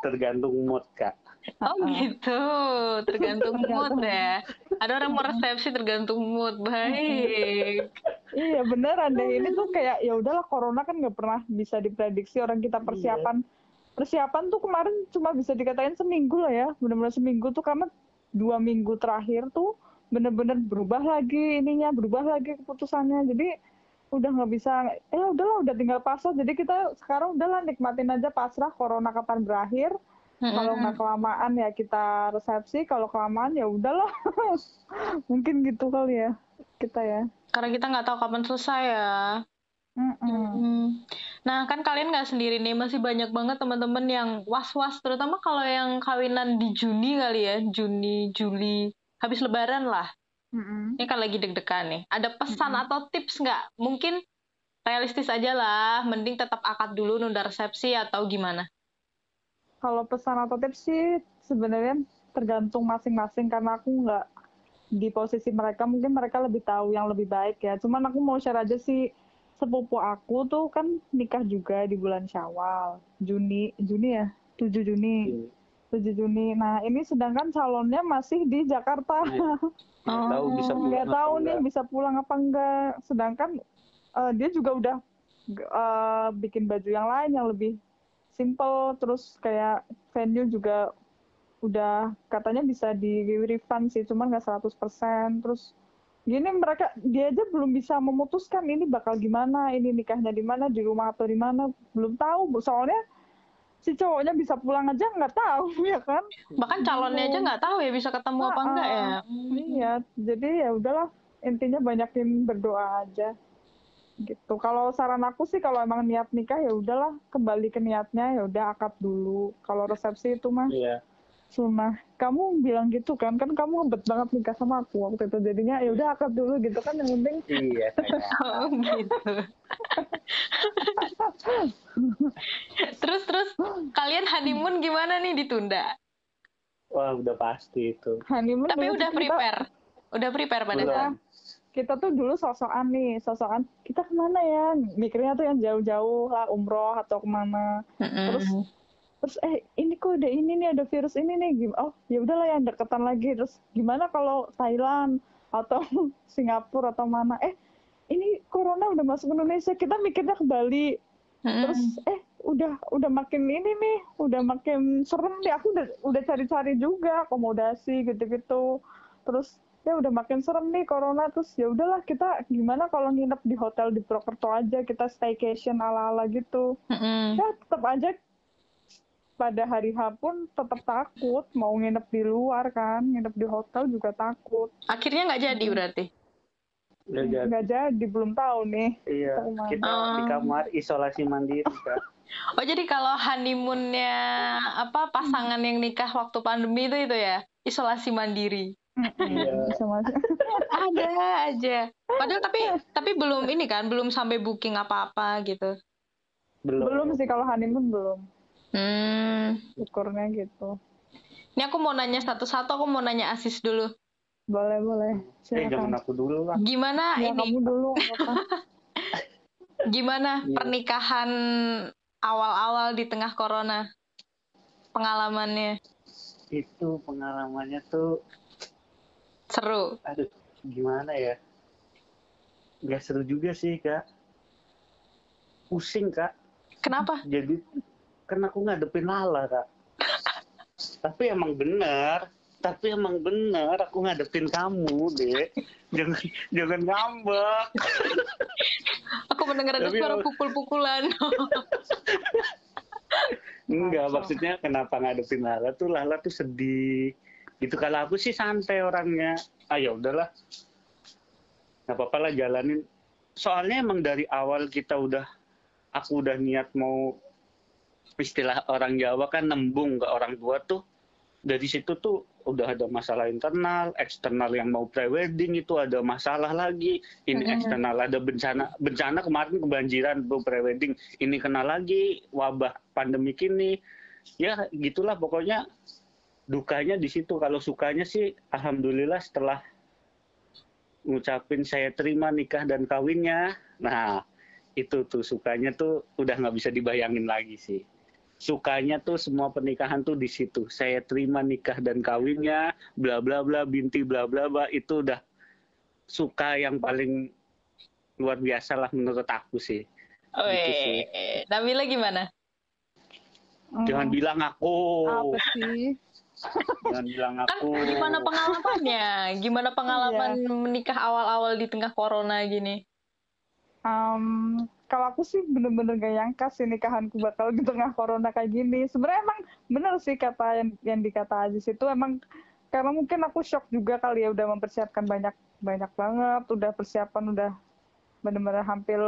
Tergantung mood kak. Oh gitu, tergantung mood ya. Ada orang mau resepsi tergantung mood, baik. iya beneran deh ini tuh kayak ya udahlah corona kan nggak pernah bisa diprediksi orang kita persiapan persiapan tuh kemarin cuma bisa dikatain seminggu lah ya. Benar-benar seminggu tuh karena dua minggu terakhir tuh bener-bener berubah lagi ininya berubah lagi keputusannya. Jadi udah nggak bisa ya udahlah udah tinggal pasrah. Jadi kita sekarang udahlah nikmatin aja pasrah corona kapan berakhir. Kalau nggak kelamaan ya kita resepsi kalau kelamaan ya udahlah mungkin gitu kali ya kita ya. Karena kita nggak tahu kapan selesai ya. Nah, kan kalian nggak sendiri nih, masih banyak banget teman-teman yang was-was, terutama kalau yang kawinan di Juni kali ya, Juni, Juli, habis Lebaran lah. Ini kan lagi deg-degan nih. Ada pesan atau tips nggak? Mungkin realistis aja lah, mending tetap akad dulu nunda resepsi atau gimana? Kalau pesan atau tips sih sebenarnya tergantung masing-masing karena aku nggak di posisi mereka mungkin mereka lebih tahu yang lebih baik ya. Cuman aku mau share aja sih sepupu aku tuh kan nikah juga di bulan Syawal, Juni, Juni ya, 7 Juni, 7 Juni. Nah ini sedangkan calonnya masih di Jakarta. Nggak tahu bisa pulang nggak apa tahu nih enggak. bisa pulang apa enggak. Sedangkan eh, dia juga udah eh, bikin baju yang lain yang lebih simple, terus kayak venue juga udah katanya bisa di refund sih, cuman nggak 100%. Terus gini mereka dia aja belum bisa memutuskan ini bakal gimana, ini nikahnya di mana, di rumah atau di mana, belum tahu. Soalnya si cowoknya bisa pulang aja nggak tahu ya kan. Bahkan calonnya aja nggak tahu ya bisa ketemu apa Ah, enggak ya. ah. Iya, jadi ya udahlah intinya banyakin berdoa aja gitu. Kalau saran aku sih kalau emang niat nikah ya udahlah kembali ke niatnya ya udah akad dulu. Kalau resepsi itu mah Iya. Sunnah. Kamu bilang gitu kan? Kan kamu ngebet banget nikah sama aku waktu itu. Jadinya ya udah akad dulu gitu kan yang penting Iya. Oh gitu. terus terus kalian honeymoon gimana nih ditunda? Wah, udah pasti itu. honeymoon Tapi udah kita- prepare. Udah prepare pada saat. kita tuh dulu sosokan nih, sosokan kita ke mana ya? Mikirnya tuh yang jauh-jauh lah, umroh atau ke mana. Mm-mm. Terus terus eh ini kok ada ini nih ada virus ini nih Gim- oh ya udahlah yang deketan lagi. Terus gimana kalau Thailand atau Singapura atau mana? Eh ini corona udah masuk Indonesia kita mikirnya ke Bali. Mm-mm. terus eh udah udah makin ini nih udah makin serem nih. Aku udah udah cari-cari juga akomodasi gitu-gitu. Terus ya udah makin serem nih corona. Terus ya udahlah kita gimana kalau nginep di hotel di Purwokerto aja kita staycation ala-ala gitu. Mm-mm. ya tetap aja pada hari H pun tetap takut mau nginep di luar kan nginep di hotel juga takut Akhirnya nggak jadi berarti. Udah jadi. nggak jadi belum tahu nih Iya, Ke mana? kita di Oh. kamar isolasi mandiri, Kak. Oh jadi kalau honeymoonnya apa pasangan yang nikah waktu pandemi itu itu ya isolasi mandiri. Iya. Ada aja. Padahal tapi tapi belum ini kan belum sampai booking apa-apa gitu. Belum. belum sih kalau honeymoon belum Hmm. ukurnya gitu Ini aku mau nanya satu-satu. Aku mau nanya Asis dulu. boleh boleh Eh, jangan silakan aku dulu lah. Gimana ya ini? kamu dulu. Gimana Iya. pernikahan awal-awal di tengah corona? Pengalamannya Itu pengalamannya tuh, seru. aduh, gimana ya? Gak seru juga sih, Kak. Pusing, Kak. Kenapa? Jadi, kan aku ngadepin Lala, Kak. Tapi emang bener. Tapi emang bener aku ngadepin kamu, Dek. Jangan jangan ngambek. Aku mendengar ada suara pukul-pukulan. Enggak, maksudnya kenapa ngadepin Lala tuh Lala tuh sedih. Gitu kalau aku sih santai orangnya. Ah ya udahlah. Nggak apa-apa lah jalanin. Soalnya emang dari awal kita udah aku udah niat mau istilah orang Jawa kan nembung ke orang tua tuh. Dari situ tuh udah ada masalah internal, eksternal yang mau prewedding itu ada masalah lagi. Ini Mm-mm. eksternal ada bencana bencana kemarin kebanjiran tuh prewedding. Ini kena lagi wabah pandemik ini. Ya gitulah pokoknya dukanya di situ. Kalau sukanya sih alhamdulillah setelah ngucapin saya terima nikah dan kawinnya. Nah, itu tuh sukanya tuh udah nggak bisa dibayangin lagi sih. Sukanya tuh semua pernikahan tuh di situ. Saya terima nikah dan kawinnya, bla bla bla, binti bla bla bla itu udah suka yang paling luar biasa lah menurut aku sih. Gitu sih. Weh, Nabila gimana? Hmm, Jangan bilang aku. apa sih Jangan bilang Kan aku. gimana pengalamannya? Gimana pengalaman Iya. menikah awal-awal di tengah corona gini? Um, kalau aku sih bener-bener gak nyangka sih nikahanku bakal di tengah corona kayak gini. Sebenarnya emang bener sih kata yang, yang dikata Aziz itu emang karena mungkin aku shock juga kali ya udah mempersiapkan banyak banyak banget, udah persiapan udah bener-bener hampir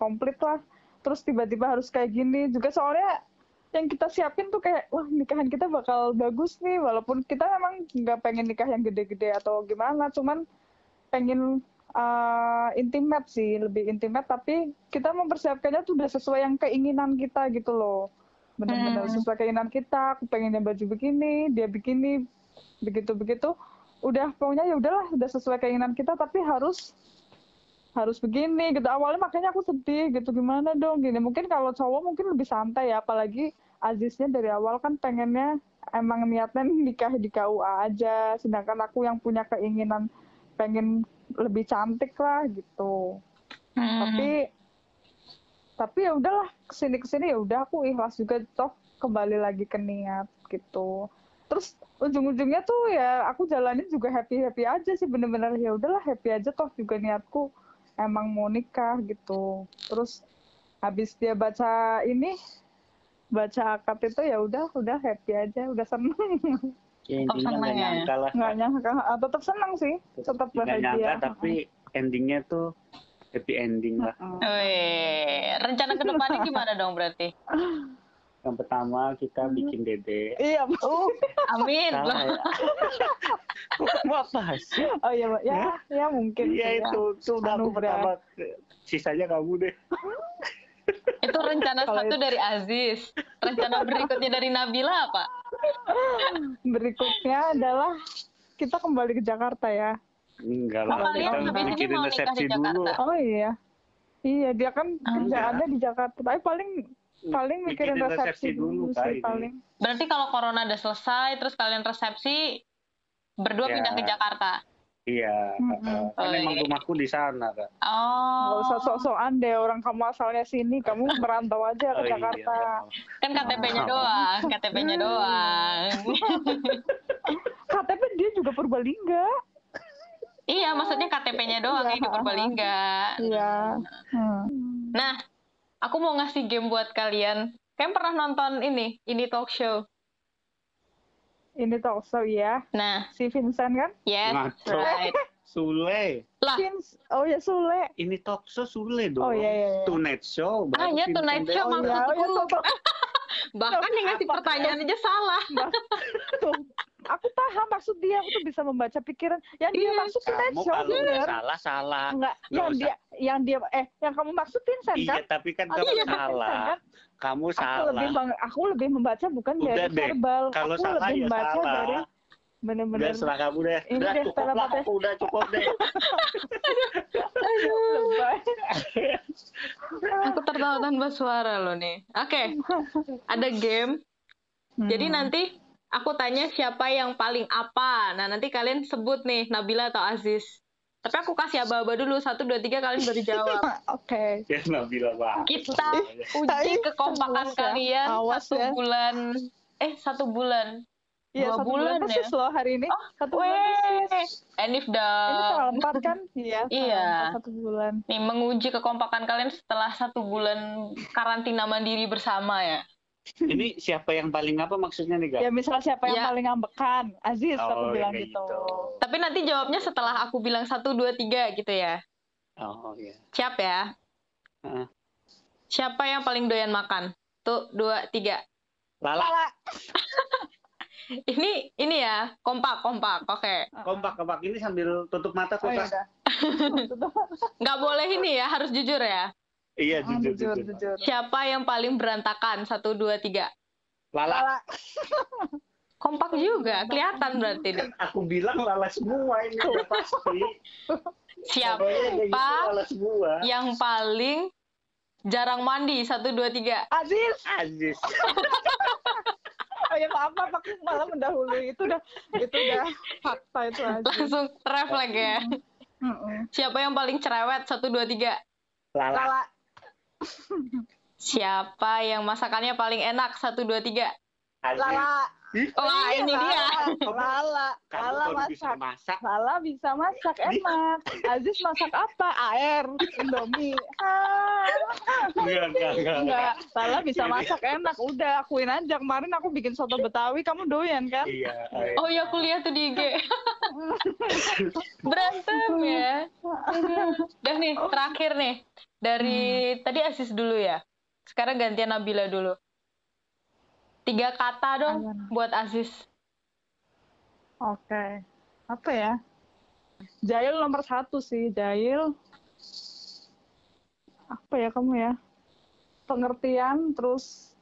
komplit lah. Terus tiba-tiba harus kayak gini juga soalnya yang kita siapin tuh kayak wah nikahan kita bakal bagus nih walaupun kita memang nggak pengen nikah yang gede-gede atau gimana cuman pengen intimate sih lebih intimate tapi kita mempersiapkannya tuh udah sesuai yang keinginan kita gitu loh. Benar-benar Hmm. sesuai keinginan kita aku pengennya baju begini dia begini begitu begitu udah pokoknya ya udahlah udah sesuai keinginan kita tapi harus harus begini gitu. Awalnya makanya aku sedih gitu gimana dong gini. Mungkin kalau cowok mungkin lebih santai ya apalagi Aziznya dari awal kan pengennya emang niatnya nikah di KUA aja. Sedangkan aku yang punya keinginan pengen lebih cantik lah gitu. Hmm. tapi tapi ya udahlah ke sini ke sini ya udah aku ikhlas juga toh kembali lagi ke niat gitu. Terus ujung-ujungnya tuh ya aku jalanin juga happy happy aja sih bener-bener ya udahlah happy aja toh juga niatku. Emang mau nikah gitu. Terus habis dia baca ini baca akad itu ya udah udah happy aja udah seneng Ya, Tetap intinya senang nggak ya? nyangka lah. nggak nyangka ah, tetap senang sih tetap Nggak nyangka bahagia tapi endingnya tuh happy ending lah. Wih, rencana ke depannya gimana dong berarti? Yang pertama kita bikin dede. iya Uh, amin. Salah ya. Apa sih? oh iya Mbak. ya ya mungkin Iya ya. itu, itu udah aku Anugerah. pertama. Sisanya kamu deh. Itu rencana Kalau satu itu- dari Aziz. Rencana berikutnya dari Nabila apa? berikutnya adalah kita kembali ke Jakarta ya. Enggak lah, kalian kita habis ini mikirin mau nikah di resepsi dulu. Jakarta? Oh iya. Iya, dia kan Ah. kerjaannya di Jakarta. Tapi paling paling mikirin Mikirin resepsi, resepsi dulu, dulu sih ini. paling. Berarti kalau corona udah selesai, terus kalian resepsi, berdua Ya. pindah ke Jakarta. Iya, Mm-mm. kan Oh, emang iya. rumahku di sana. Nggak Oh, usah sok-sokan deh orang kamu asalnya sini, kamu merantau aja ke Oh, iya, Jakarta. kan KTP-nya doang, KTP-nya doang. KTP dia juga Purbalingga. iya, maksudnya KTP-nya doang Iya. yang di Purbalingga. Iya. Hmm. Nah, aku mau ngasih game buat kalian. Kalian pernah nonton ini, ini talk show. Ini talk show ya. Nah, Si Vincent kan? yes, Ngaco. right. Sule. Lah, Vince. Oh ya Sule. Ini talk show Sule dong. Oh iya iya. iya. Tonight Show. Ah, baru iya, Vincent Tonight Show, Dewey. Oh iya, oh iya, maksudku. bahkan yang ngasih pertanyaan aja salah. Mbak, tuh. Aku paham maksud dia, aku tuh bisa membaca pikiran. Yang dia Iya. maksud Kamu kalau udah bener. salah salah. Enggak, Nggak yang usah. dia yang dia eh yang kamu maksud Vincent Iya, kan? tapi kan kamu salah. kan? Kamu Aku lebih salah. aku lebih membaca bukan Udah dari deh, verbal. Kalau aku salah lebih ya membaca salah. dari Udah bener-bener serah kamu deh. Ini udah deh, cukup lah. Aku udah cukup deh. lebay. Aku tertawa tanpa suara loh nih. Oke, ada game. Jadi Hmm. nanti aku tanya siapa yang paling apa. Nah, nanti kalian sebut nih, Nabila atau Aziz. Tapi aku kasih aba-aba dulu. Satu, dua, tiga, kalian baru jawab. Oke. Ya Nabila banget. Kita uji Tapi kekompakan awas ya. kalian Awas satu ya. bulan. Eh, satu bulan. Iya, Dua satu bulan bulan ya? persis loh hari ini. Oh, satu bulan persis. Enif Ini tanggal. 4 kan? Iya, Iya. 4, satu bulan. Nih, menguji kekompakan kalian setelah satu bulan karantina mandiri bersama ya. Ini siapa yang paling apa maksudnya nih, Kak? Ya misal siapa yang Ya. paling ngambekan? Aziz aku Oh, bilang kayak gitu. gitu. Tapi nanti jawabnya setelah aku bilang satu, dua, tiga gitu ya. Oh iya. Siap ya? Heeh. Siapa yang paling doyan makan? Tuh, dua, tiga. Lala. Lala. Ini, ini ya, kompak, kompak. Oke. Kompak kompak ini sambil tutup mata Oh tuh, iya. Nggak boleh ini ya, harus jujur ya. Iya, Ah, jujur, jujur, jujur. jujur. Siapa yang paling berantakan? Satu, dua, tiga. Lala. Lala. Kompak juga, kelihatan berarti deh. Aku bilang lala semua ini udah pasti. Siapa gitu, lala semua. yang paling jarang mandi? Satu, dua, tiga. Aziz. Aziz. Oh ya maaf, maaf aku malah mendahului itu udah itu udah fakta itu aja. Langsung refleks ya. Mm-mm. Siapa yang paling cerewet? Satu, dua, tiga. Lala. Lala. Siapa yang masakannya paling enak? Satu, dua, tiga. Lala. Wah, ini dia. Lala, Kamu Lala bisa masak. masak. Lala bisa masak enak. Aziz masak apa? Air, Indomie. Ah. Enggak, enggak, enggak. Enggak, Lala bisa masak enak. Udah akuin aja. Kemarin aku bikin soto Betawi, kamu doyan kan? Iya. Oh ya, aku lihat tuh di IG. Berantem ya. Udah nih, terakhir nih. Dari tadi Asis dulu ya. Sekarang gantian Nabila dulu. Tiga kata dong Apaan? buat Aziz. Oke. Apa ya? Jail nomor satu sih. Jail. Apa ya kamu ya? Pengertian, terus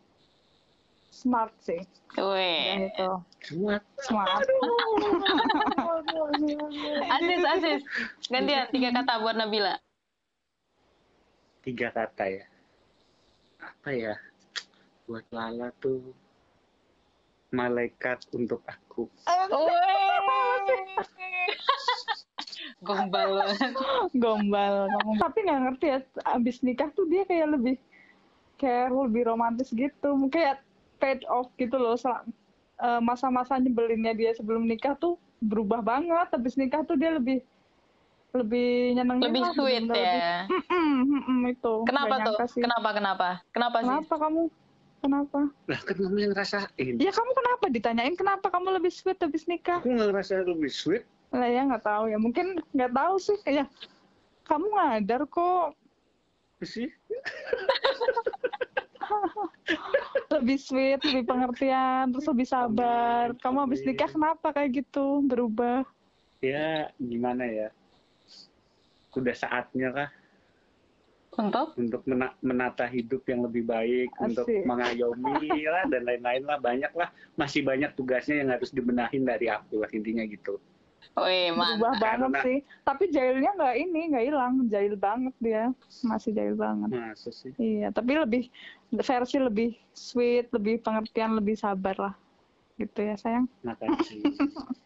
smart sih. Weh. Ya itu. Semua. Smart. Aziz, Aziz. Gantian, tiga kata buat Nabila. Tiga kata ya. Apa ya? Buat Lala tuh malaikat untuk aku. Weh. Gombal. Gombal. Tapi nggak ngerti ya, abis nikah tuh dia kayak lebih kayak lebih romantis gitu. Kayak paid off gitu loh. Eh, Masa-masa nyebelinnya dia sebelum nikah tuh berubah banget. Abis nikah tuh dia lebih lebih nyenengin Lebih lah, sweet ya. lebih- Mm-mm, mm-mm, itu. Kenapa tuh? nyangka sih. Kenapa, kenapa? Kenapa sih? Kenapa kamu? Kenapa? Lah kan kamu yang ngerasain. Ya kamu kenapa ditanyain kenapa kamu lebih sweet habis nikah? Aku nggak ngerasa lebih sweet. Lah ya nggak tahu ya, mungkin nggak tahu sih. Ya kamu ngadar kok sih. lebih sweet, lebih pengertian, terus lebih sabar. Amin, Kamu habis amin. nikah kenapa kayak gitu berubah? Ya gimana ya? Udah saatnya kah Untuk? untuk mena- menata hidup yang lebih baik, untuk Asik. mengayomi lah dan lain-lain lah banyak lah. Masih banyak tugasnya yang harus dibenahin dari aku lah intinya gitu. Wih, Berubah banget Karena- sih. Tapi jailnya nggak ini, nggak hilang. Jail banget dia, masih jail banget. Masa sih? Iya, tapi lebih versi lebih sweet, lebih pengertian, lebih sabar lah. Gitu ya sayang. Makasih.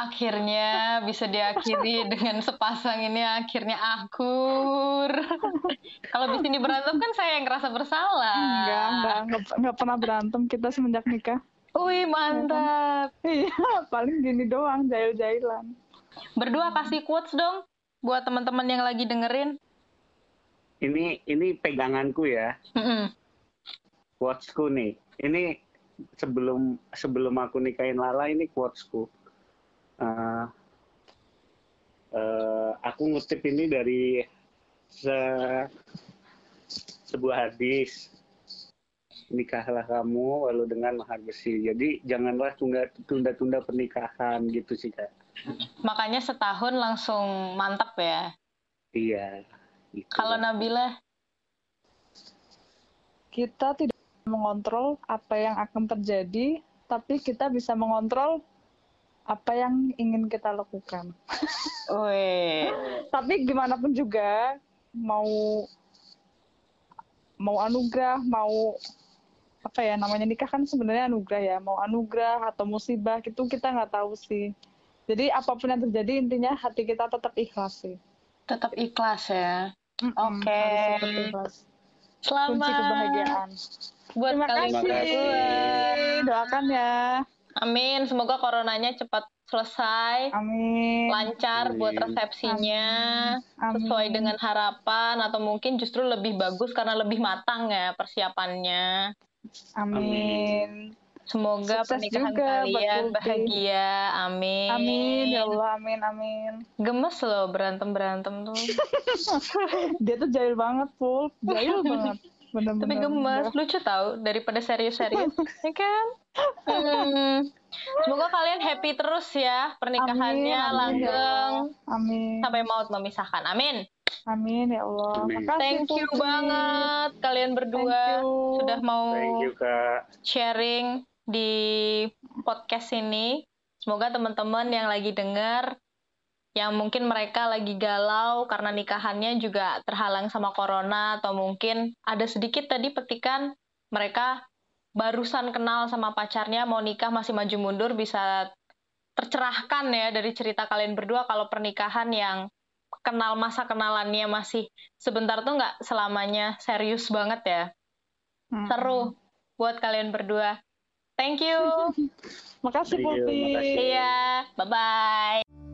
Akhirnya bisa diakhiri dengan sepasang ini akhirnya akur. Kalau di sini berantem kan saya yang ngerasa bersalah. Enggak, enggak, enggak, enggak pernah berantem kita semenjak nikah. Wih, mantap. Iya, paling gini doang, jail-jailan. Berdua kasih quotes dong buat teman-teman yang lagi dengerin. ini ini peganganku ya. Mm-mm. quotesku nih. Ini sebelum sebelum aku nikahin Lala ini quotesku. Eh, eh, aku ngutip ini dari se- sebuah hadis. Nikahlah kamu walau dengan mahar besi. Jadi janganlah tunda- tunda-tunda pernikahan gitu sih kak. Makanya setahun langsung mantap ya. Iya. gitu. Kalau Nabila, Kita tidak mengontrol apa yang akan terjadi, tapi kita bisa mengontrol apa yang ingin kita lakukan. Tapi gimana pun juga, mau mau anugerah, mau apa ya namanya nikah kan sebenarnya anugerah ya, mau anugerah atau musibah itu kita nggak tahu sih. Jadi apa pun yang terjadi intinya hati kita tetap ikhlas sih. tetap ikhlas ya. Mm-mm, Oke. tetap ikhlas. Kunci Selamat kebahagiaan. buat Terima kalian kasih. Doakan ya. Amin, semoga coronanya cepat selesai, Amin. lancar buat Amin. resepsinya, Amin. sesuai dengan harapan atau mungkin justru lebih bagus karena lebih matang ya persiapannya. Amin. Semoga Sukses pernikahan juga buat kalian bahagia. Amin. Amin ya Allah, amin amin. Gemes loh berantem-berantem tuh. Dia tuh jahil banget, Pul. Jahil banget. Bener-bener. Tapi gemes, lucu tau daripada serius-serius, ya kan? Hmm. Semoga kalian happy terus ya pernikahannya Amin, amin, ya langgeng Allah. Amin. sampai maut memisahkan. Amin. Amin ya Allah. Amin. Makasih, Thank you Putri. banget kalian berdua sudah mau Thank you kak. sharing di podcast ini. Semoga teman-teman yang lagi dengar, yang mungkin mereka lagi galau karena nikahannya juga terhalang sama corona, atau mungkin ada sedikit tadi petikan mereka barusan kenal sama pacarnya, mau nikah masih maju mundur, bisa tercerahkan ya dari cerita kalian berdua kalau pernikahan yang kenal masa kenalannya masih sebentar tuh nggak selamanya serius banget ya Mm-mm. seru buat kalian berdua. Thank you. Makasih Pulpi. Iya, bye-bye.